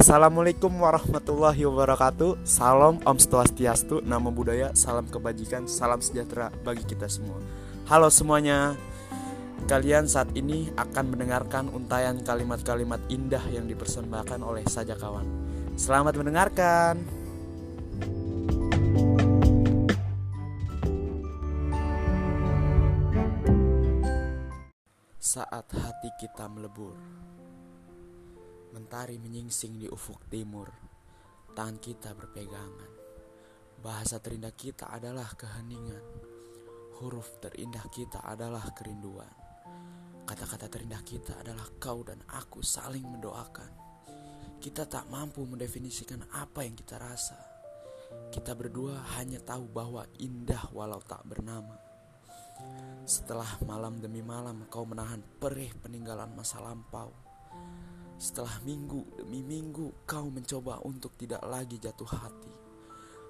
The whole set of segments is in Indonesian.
Assalamualaikum warahmatullahi wabarakatuh. Salam Om Swastiastu Nama budaya, salam kebajikan, salam sejahtera bagi kita semua. Halo semuanya. Kalian saat ini akan mendengarkan untayan kalimat-kalimat indah yang dipersembahkan oleh Saja Kawan. Selamat mendengarkan. Saat hati kita melebur Mentari menyingsing di ufuk timur, tangan kita berpegangan. Bahasa terindah kita adalah keheningan. Huruf terindah kita adalah kerinduan. Kata-kata terindah kita adalah kau dan aku saling mendoakan. Kita tak mampu mendefinisikan apa yang kita rasa. Kita berdua hanya tahu bahwa indah walau tak bernama. Setelah malam demi malam kau menahan perih peninggalan masa lampau setelah minggu demi minggu kau mencoba untuk tidak lagi jatuh hati.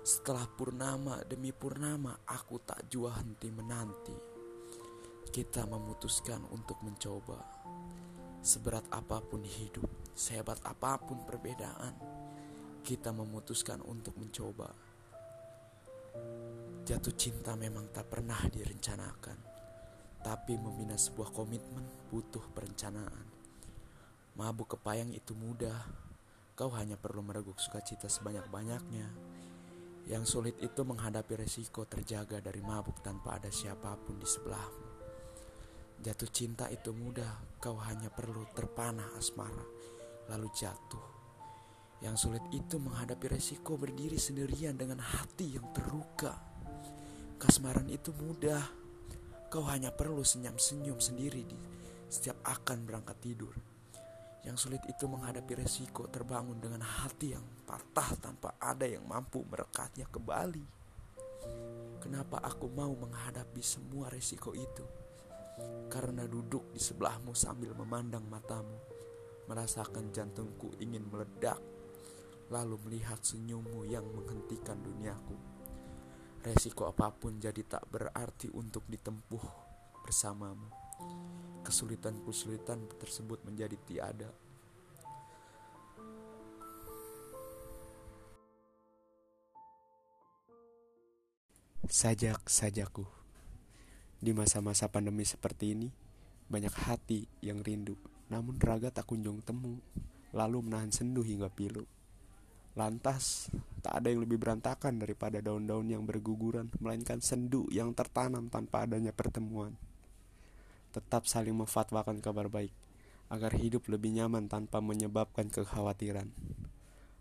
Setelah purnama demi purnama aku tak jua henti menanti. Kita memutuskan untuk mencoba. Seberat apa pun hidup, sehebat apa pun perbedaan, kita memutuskan untuk mencoba. Jatuh cinta memang tak pernah direncanakan, tapi membina sebuah komitmen butuh perencanaan. Mabuk kepayang itu mudah. Kau hanya perlu mereguk sukacita sebanyak-banyaknya. Yang sulit itu menghadapi resiko terjaga dari mabuk tanpa ada siapa pun di sebelahmu. Jatuh cinta itu mudah, kau hanya perlu terpanah asmara, lalu jatuh. Yang sulit itu menghadapi resiko berdiri sendirian dengan hati yang terluka. Kasmaran itu mudah, kau hanya perlu senyum-senyum sendiri di setiap akan berangkat tidur. Yang sulit itu menghadapi resiko terbangun dengan hati yang patah tanpa ada yang mampu merekatnya kembali. Kenapa aku mau menghadapi semua resiko itu? Karena duduk di sebelahmu sambil memandang matamu, merasakan jantungku ingin meledak, lalu melihat senyummu yang menghentikan duniaku. Resiko apa pun jadi tak berarti untuk ditempuh bersamamu kesulitan-kesulitan tersebut menjadi tiada. Sajak-sajaku Di masa-masa pandemi seperti ini Banyak hati yang rindu Namun raga tak kunjung temu Lalu menahan sendu hingga pilu Lantas, tak ada yang lebih berantakan daripada daun-daun yang berguguran Melainkan sendu yang tertanam tanpa adanya pertemuan tetap saling memfatwakan kabar baik agar hidup lebih nyaman tanpa menyebabkan kekhawatiran.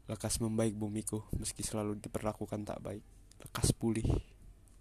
Lekas membaik bumiku meski selalu diperlakukan tak baik. Lekas pulih